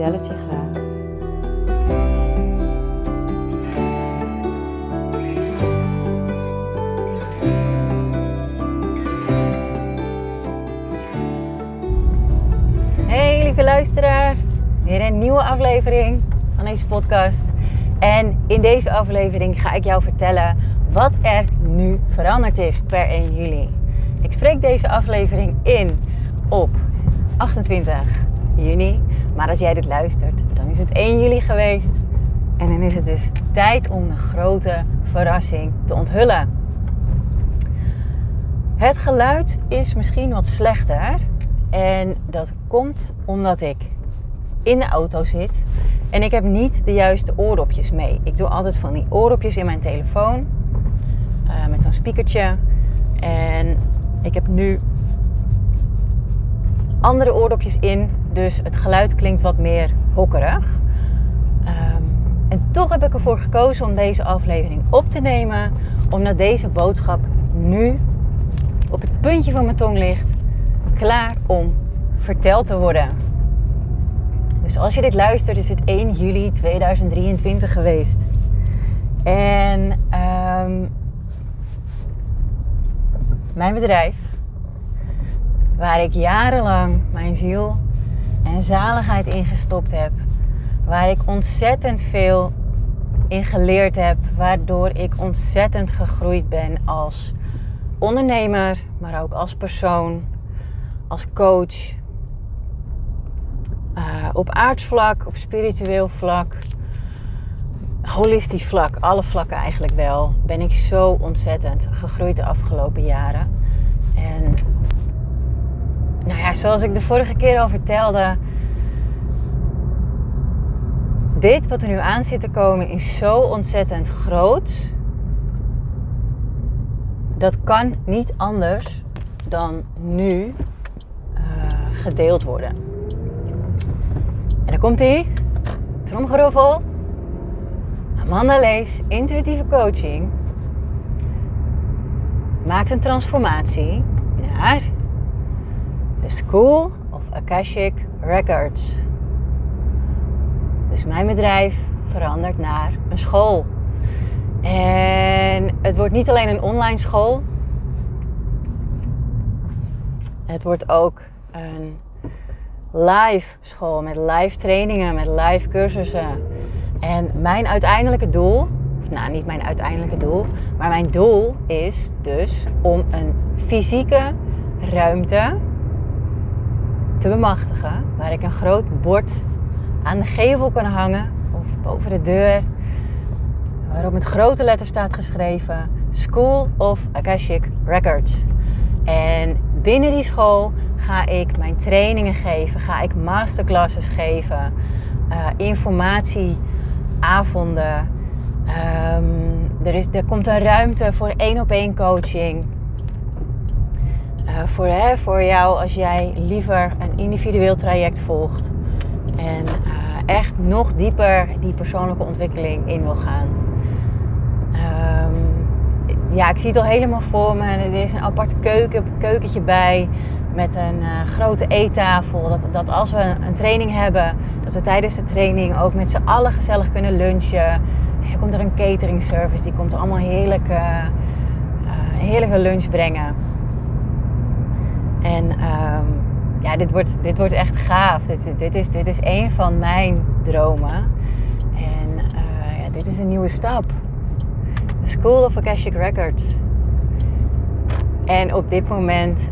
vertel je graag. Hey lieve luisteraar, weer een nieuwe aflevering van deze podcast. En in deze aflevering ga ik jou vertellen wat er nu veranderd is per 1 juli. Ik spreek deze aflevering in op 28 juni. Maar als jij dit luistert, dan is het 1 juli geweest. En dan is het dus tijd om een grote verrassing te onthullen. Het geluid is misschien wat slechter. En dat komt omdat ik in de auto zit en ik heb niet de juiste oordopjes mee. Ik doe altijd van die oordopjes in mijn telefoon uh, met zo'n speakertje. En ik heb nu andere oordopjes in, dus het geluid klinkt wat meer hokkerig. Um, en toch heb ik ervoor gekozen om deze aflevering op te nemen, omdat deze boodschap nu op het puntje van mijn tong ligt, klaar om verteld te worden. Dus als je dit luistert, is het 1 juli 2023 geweest. En um, mijn bedrijf, waar ik jarenlang mijn ziel en zaligheid in gestopt heb, waar ik ontzettend veel in geleerd heb, waardoor ik ontzettend gegroeid ben als ondernemer, maar ook als persoon, als coach, uh, op aardsvlak, op spiritueel vlak, holistisch vlak, alle vlakken eigenlijk wel, ben ik zo ontzettend gegroeid de afgelopen jaren. En nou ja, zoals ik de vorige keer al vertelde, dit wat er nu aan zit te komen is zo ontzettend groot. Dat kan niet anders dan nu uh, gedeeld worden. En dan komt hij. Tromgeroffel. Amanda Lees, intuïtieve coaching. Maakt een transformatie naar School of Akashic Records. Dus mijn bedrijf verandert naar een school. En het wordt niet alleen een online school. Het wordt ook een live school met live trainingen, met live cursussen. En mijn uiteindelijke doel, nou niet mijn uiteindelijke doel, maar mijn doel is dus om een fysieke ruimte te bemachtigen. Waar ik een groot bord aan de gevel kan hangen of boven de deur. Waarop met grote letters staat geschreven School of Akashic Records. En binnen die school ga ik mijn trainingen geven, ga ik masterclasses geven, uh, informatieavonden. Um, er, is, er komt een ruimte voor één op één coaching. Uh, voor, hè, voor jou als jij liever een individueel traject volgt. En uh, echt nog dieper die persoonlijke ontwikkeling in wil gaan. Um, ja, ik zie het al helemaal voor me. Er is een apart keuken, keukentje bij met een uh, grote eettafel. Dat, dat als we een training hebben, dat we tijdens de training ook met z'n allen gezellig kunnen lunchen. Er komt er een catering service, die komt allemaal heerlijke, uh, heerlijke lunch brengen. En um, ja, dit wordt, dit wordt echt gaaf. Dit, dit, is, dit is een van mijn dromen. En uh, ja, dit is een nieuwe stap. The School of Akashic Records. En op dit moment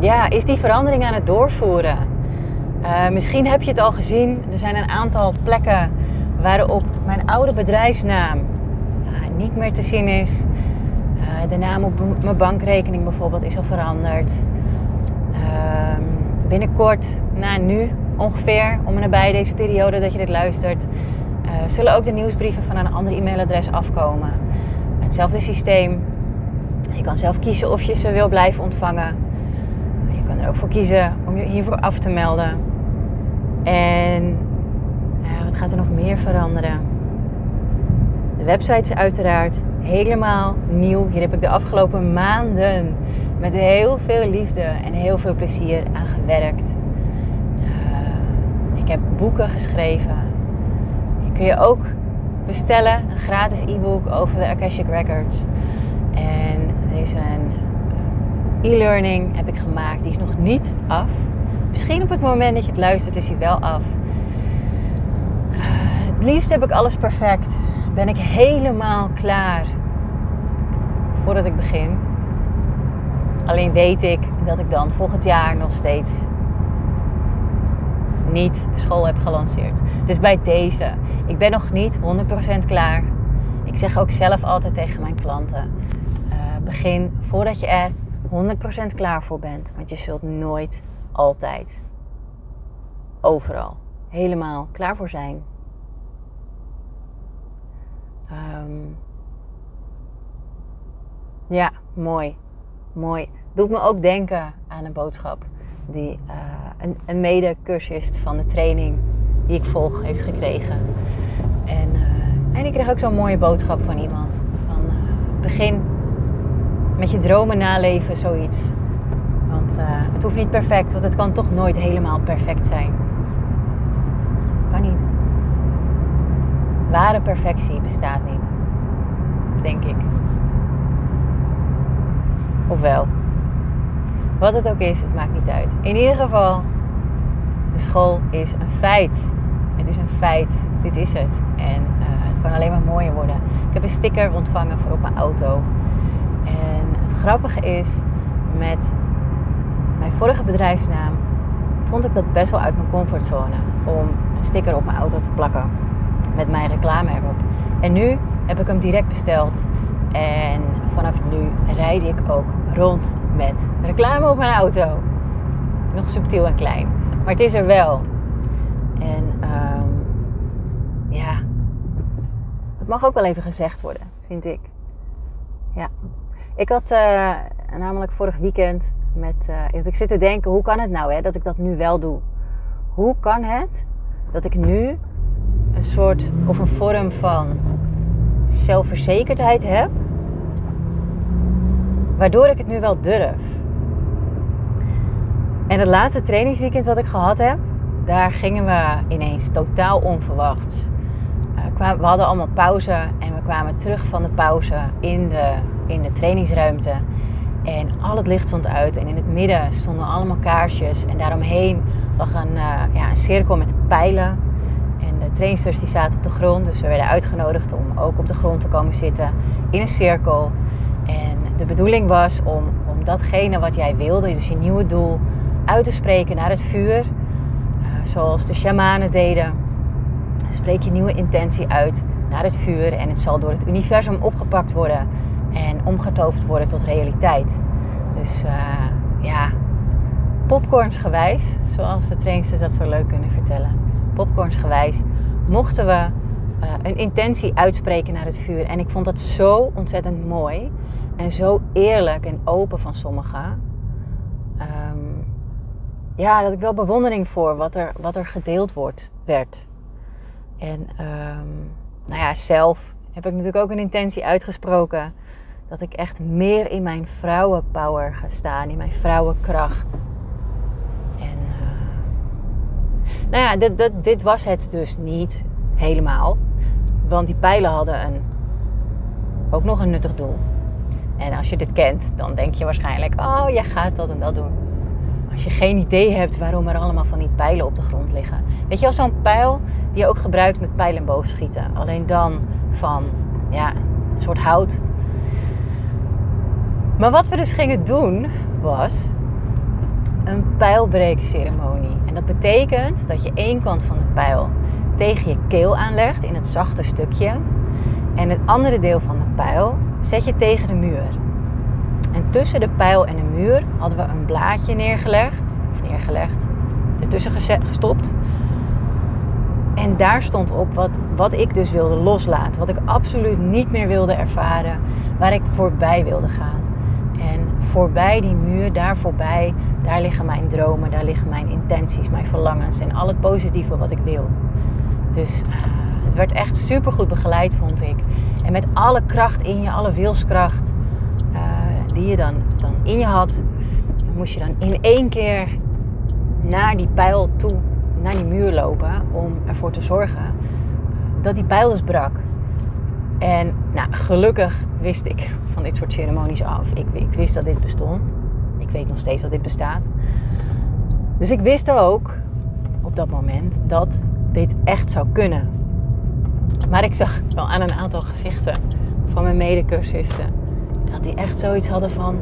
ja, is die verandering aan het doorvoeren. Uh, misschien heb je het al gezien. Er zijn een aantal plekken waarop mijn oude bedrijfsnaam uh, niet meer te zien is. De naam op mijn bankrekening bijvoorbeeld is al veranderd. Ehm, binnenkort, na nu ongeveer, om en nabij deze periode dat je dit luistert, uh, zullen ook de nieuwsbrieven van een ander e-mailadres afkomen. Hetzelfde systeem. Je kan zelf kiezen of je ze wil blijven ontvangen. Je kan er ook voor kiezen om je hiervoor af te melden. En wat gaat er nog meer veranderen? De website is uiteraard helemaal nieuw. Hier heb ik de afgelopen maanden met heel veel liefde en heel veel plezier aan gewerkt. Uh, ik heb boeken geschreven. Die kun je ook bestellen, een gratis e-book over de Akashic Records. En een e-learning heb ik gemaakt, die is nog niet af. Misschien op het moment dat je het luistert is hij wel af. Uh, het liefst heb ik alles perfect. Ben ik helemaal klaar voordat ik begin. Alleen weet ik dat ik dan volgend jaar nog steeds niet de school heb gelanceerd. Dus bij deze, ik ben nog niet 100% klaar. Ik zeg ook zelf altijd tegen mijn klanten: uh, begin voordat je er 100% klaar voor bent. Want je zult nooit altijd overal helemaal klaar voor zijn. Um, ja, mooi. Mooi. Doet me ook denken aan een boodschap die uh, een, een mede-cursist van de training die ik volg heeft gekregen. En, uh, en ik kreeg ook zo'n mooie boodschap van iemand. Van uh, begin met je dromen naleven, zoiets. Want het hoeft niet perfect, want het kan toch nooit helemaal perfect zijn. Kan niet. Ware perfectie bestaat niet. Denk ik. Ofwel. Wat het ook is, het maakt niet uit. In ieder geval, de school is een feit. Het is een feit. Dit is het. En uh, het kan alleen maar mooier worden. Ik heb een sticker ontvangen voor op mijn auto. En het grappige is, met mijn vorige bedrijfsnaam vond ik dat best wel uit mijn comfortzone. Om een sticker op mijn auto te plakken. Met mijn reclame erop. En nu heb ik hem direct besteld. En vanaf nu rijd ik ook rond met reclame op mijn auto. Nog subtiel en klein. Maar het is er wel. En um, ja, het mag ook wel even gezegd worden, vind ik. Ja. Ik had uh, namelijk vorig weekend met. Uh, ik zit te denken, hoe kan het nou hè, dat ik dat nu wel doe? Hoe kan het dat ik nu een soort of een vorm van zelfverzekerdheid heb Waardoor ik het nu wel durf. En het laatste trainingsweekend wat ik gehad heb, daar gingen we ineens totaal onverwachts. Uh, we hadden allemaal pauze en we kwamen terug van de pauze in de, in de trainingsruimte. En al het licht stond uit en in het midden stonden allemaal kaarsjes. En daaromheen lag een, uh, ja, een cirkel met pijlen. Trainsters die zaten op de grond, dus we werden uitgenodigd om ook op de grond te komen zitten in een cirkel. En de bedoeling was om, om datgene wat jij wilde, dus je nieuwe doel, uit te spreken naar het vuur. Uh, zoals de shamanen deden. Spreek je nieuwe intentie uit naar het vuur en het zal door het universum opgepakt worden en omgetoverd worden tot realiteit. Dus uh, ja, popcornsgewijs, zoals de trainsters dat zo leuk kunnen vertellen. Popcornsgewijs mochten we uh, een intentie uitspreken naar het vuur. En ik vond dat zo ontzettend mooi. En zo eerlijk en open van sommigen. Um, ja, dat ik wel bewondering voor wat er, wat er gedeeld wordt, werd. En um, nou ja, zelf heb ik natuurlijk ook een intentie uitgesproken. Dat ik echt meer in mijn vrouwenpower ga staan, in mijn vrouwenkracht. En uh, nou ja, dit, dit, dit was het dus niet helemaal. Want die pijlen hadden een, ook nog een nuttig doel. En als je dit kent, dan denk je waarschijnlijk, oh, jij gaat dat en dat doen. Als je geen idee hebt waarom er allemaal van die pijlen op de grond liggen. Weet je wel, zo'n pijl die je ook gebruikt met pijlen boogschieten. Alleen dan van, ja, een soort hout. Maar wat we dus gingen doen, was een pijlbreekceremonie. En dat betekent dat je één kant van de pijl tegen je keel aanlegt in het zachte stukje. En het andere deel van de pijl zet je tegen de muur. En tussen de pijl en de muur hadden we een blaadje neergelegd, of neergelegd, ertussen gestopt. En daar stond op wat, wat ik dus wilde loslaten. Wat ik absoluut niet meer wilde ervaren. Waar ik voorbij wilde gaan. En voorbij die muur, daar voorbij, daar liggen mijn dromen, daar liggen mijn intenties, mijn verlangens en al het positieve wat ik wil. Dus uh, het werd echt super goed begeleid, vond ik. En met alle kracht in je, alle wilskracht uh, die je dan, dan in je had, moest je dan in één keer naar die pijl toe, naar die muur lopen, om ervoor te zorgen dat die pijl dus brak. En nou, gelukkig wist ik van dit soort ceremonies af. Ik, ik wist dat dit bestond. Ik weet nog steeds dat dit bestaat. Dus ik wist ook op dat moment dat dit echt zou kunnen. Maar ik zag wel aan een aantal gezichten van mijn medecursisten dat die echt zoiets hadden van: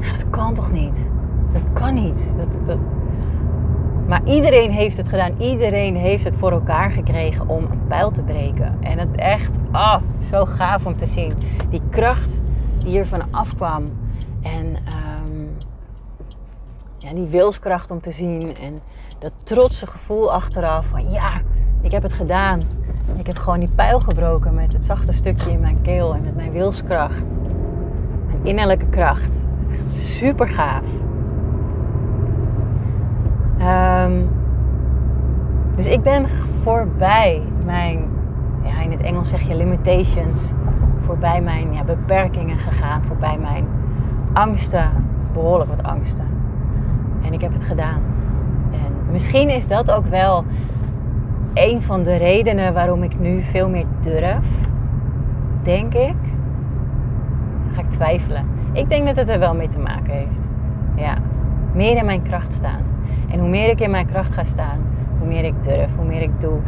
nou, dat kan toch niet? Dat kan niet. Dat. Maar iedereen heeft het gedaan. Iedereen heeft het voor elkaar gekregen om een pijl te breken. En het echt, ah, oh, zo gaaf om te zien. Die kracht die ervan afkwam. En um, ja, die wilskracht om te zien. En dat trotse gevoel achteraf van ja, ik heb het gedaan. Ik heb gewoon die pijl gebroken met het zachte stukje in mijn keel en met mijn wilskracht. Mijn innerlijke kracht. Super gaaf. Um, dus ik ben voorbij mijn, ja, in het Engels zeg je limitations, voorbij mijn ja, beperkingen gegaan, voorbij mijn angsten, behoorlijk wat angsten. En ik heb het gedaan. En misschien is dat ook wel een van de redenen waarom ik nu veel meer durf, denk ik. ga ik twijfelen. Ik denk dat het er wel mee te maken heeft. Ja, meer in mijn kracht staan. En hoe meer ik in mijn kracht ga staan, hoe meer ik durf, hoe meer ik doe.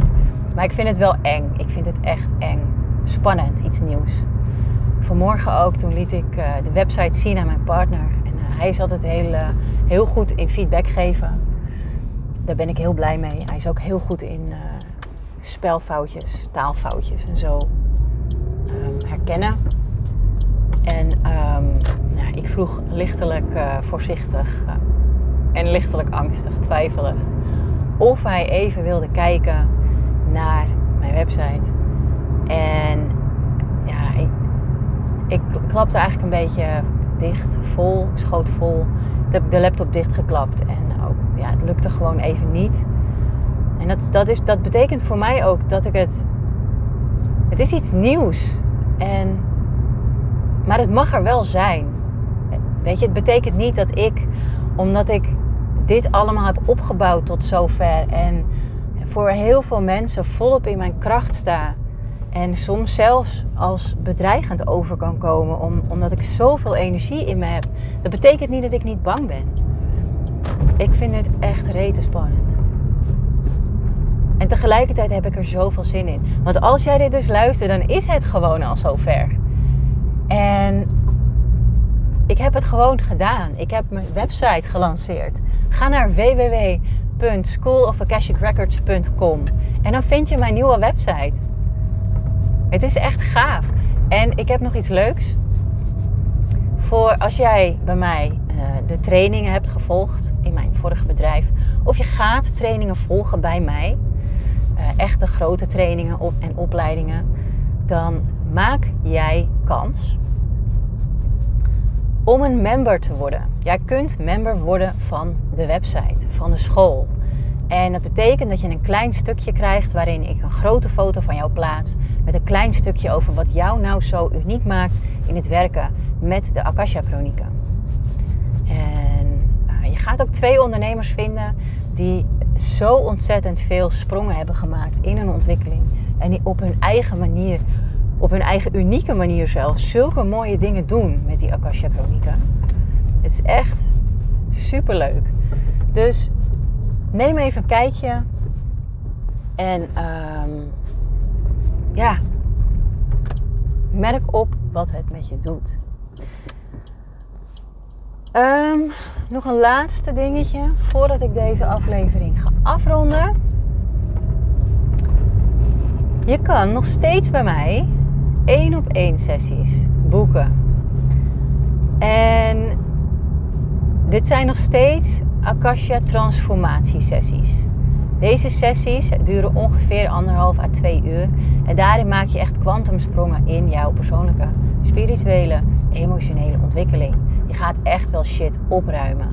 Maar ik vind het wel eng. Ik vind het echt eng. Spannend, iets nieuws. Vanmorgen ook, toen liet ik uh, de website zien aan mijn partner. En uh, hij is altijd heel, uh, heel goed in feedback geven. Daar ben ik heel blij mee. Hij is ook heel goed in spelfoutjes, taalfoutjes en zo um, herkennen. En um, nou, ik vroeg lichtelijk voorzichtig en lichtelijk angstig, twijfelig. Of hij even wilde kijken naar mijn website. En ja, ik, ik klapte eigenlijk een beetje dicht, vol, schoot vol. De, de laptop dichtgeklapt. En ook, ja, het lukte gewoon even niet. En dat, dat, is, dat betekent voor mij ook dat ik het. Het is iets nieuws. En, maar het mag er wel zijn. Weet je, het betekent niet dat ik, omdat ik dit allemaal heb opgebouwd tot zover. En voor heel veel mensen volop in mijn kracht sta. En soms zelfs als bedreigend over kan komen, om, omdat ik zoveel energie in me heb. Dat betekent niet dat ik niet bang ben. Ik vind het echt rete spannend. En tegelijkertijd heb ik er zoveel zin in. Want als jij dit dus luistert, dan is het gewoon al zover. En ik heb het gewoon gedaan. Ik heb mijn website gelanceerd. Ga naar www.schoolofakashicrecords.com en dan vind je mijn nieuwe website. Het is echt gaaf. En ik heb nog iets leuks. Voor als jij bij mij uh, de trainingen hebt gevolgd in mijn vorige bedrijf, of je gaat trainingen volgen bij mij, uh, echte grote trainingen en opleidingen, dan maak jij kans om een member te worden. Jij kunt member worden van de website, van de school. En dat betekent dat je een klein stukje krijgt waarin ik een grote foto van jou plaats. Met een klein stukje over wat jou nou zo uniek maakt in het werken met de Akasha Chronieken. En uh, je gaat ook twee ondernemers vinden die zo ontzettend veel sprongen hebben gemaakt in hun ontwikkeling. En die op hun eigen manier op hun eigen unieke manier zelfs zulke mooie dingen doen met die Akasha Chronieken. Het is echt super leuk. Dus neem even een kijkje. En um, ja, merk op wat het met je doet. Um, nog een laatste dingetje voordat ik deze aflevering ga afronden. Je kan nog steeds bij mij één op één sessies boeken. En dit zijn nog steeds Akasha transformatiesessies. Deze sessies duren ongeveer anderhalf à twee uur. En daarin maak je echt kwantumsprongen in jouw persoonlijke, spirituele, emotionele ontwikkeling. Je gaat echt wel shit opruimen.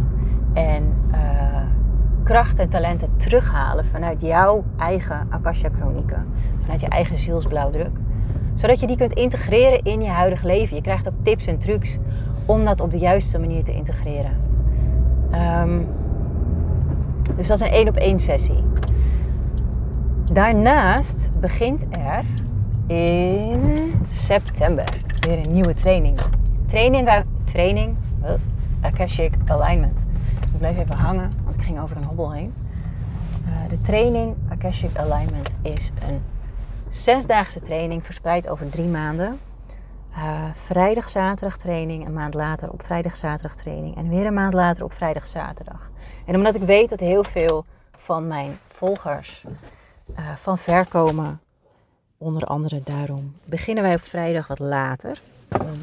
En uh, kracht en talenten terughalen vanuit jouw eigen Akasha chronieken. Vanuit je eigen zielsblauwdruk. Zodat je die kunt integreren in je huidige leven. Je krijgt ook tips en trucs om dat op de juiste manier te integreren. Um, dus dat is een één op één sessie. Daarnaast begint er in september weer een nieuwe training. Training, training Akashic Alignment. Ik blijf even hangen, want ik ging over een hobbel heen. Uh, de training Akashic Alignment is een zesdaagse training verspreid over drie maanden. Uh, vrijdag, zaterdag training, een maand later op vrijdag, zaterdag training en weer een maand later op vrijdag, zaterdag. En omdat ik weet dat heel veel van mijn volgers uh, van ver komen, onder andere daarom, beginnen wij op vrijdag wat later. Om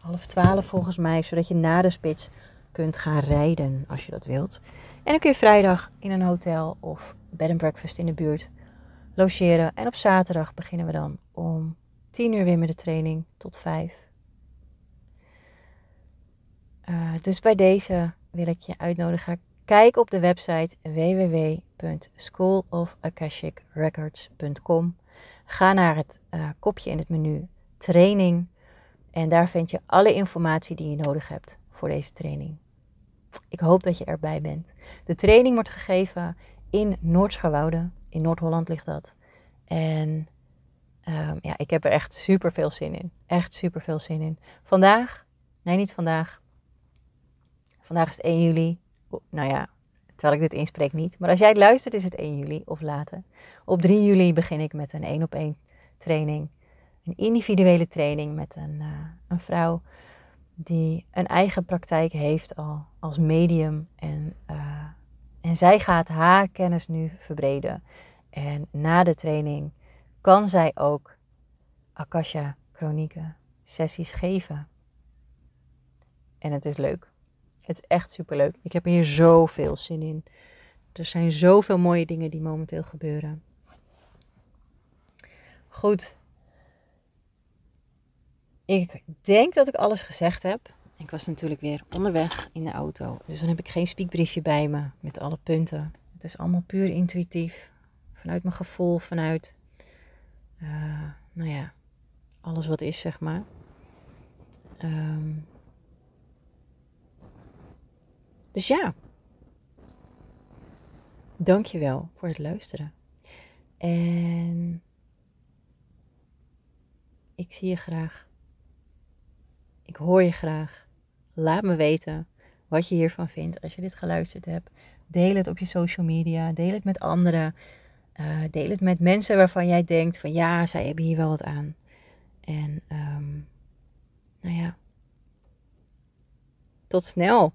half twaalf volgens mij, zodat je na de spits kunt gaan rijden als je dat wilt. En dan kun je vrijdag in een hotel of bed and breakfast in de buurt logeren. En op zaterdag beginnen we dan om 10 uur weer met de training tot 5. Uh, dus bij deze wil ik je uitnodigen. Kijk op de website www.schoolofakashicrecords.com. Ga naar het uh, kopje in het menu training en daar vind je alle informatie die je nodig hebt voor deze training. Ik hoop dat je erbij bent. De training wordt gegeven in Noordschouwoude. In Noord-Holland ligt dat. En um, ja, ik heb er echt super veel zin in. Echt super veel zin in. Vandaag, nee niet vandaag, Vandaag is het 1 juli. Nou ja, terwijl ik dit inspreek niet. Maar als jij het luistert is het 1 juli of later. Op 3 juli begin ik met een 1 op 1 training. Een individuele training met een, uh, een vrouw die een eigen praktijk heeft al als medium. En, uh, en zij gaat haar kennis nu verbreden. En na de training kan zij ook Akasha Chronieken sessies geven. En het is leuk. Het is echt superleuk. Ik heb hier zoveel zin in. Er zijn zoveel mooie dingen die momenteel gebeuren. Goed. Ik denk dat ik alles gezegd heb. Ik was natuurlijk weer onderweg in de auto. Dus dan heb ik geen spiekbriefje bij me met alle punten. Het is allemaal puur intuïtief. Vanuit mijn gevoel, vanuit, uh, nou ja, alles wat is, zeg maar. Um, Dus ja, dankjewel voor het luisteren. En ik zie je graag. Ik hoor je graag. Laat me weten wat je hiervan vindt als je dit geluisterd hebt. Deel het op je social media. Deel het met anderen. Uh, deel het met mensen waarvan jij denkt van ja, zij hebben hier wel wat aan. En um, nou ja, tot snel.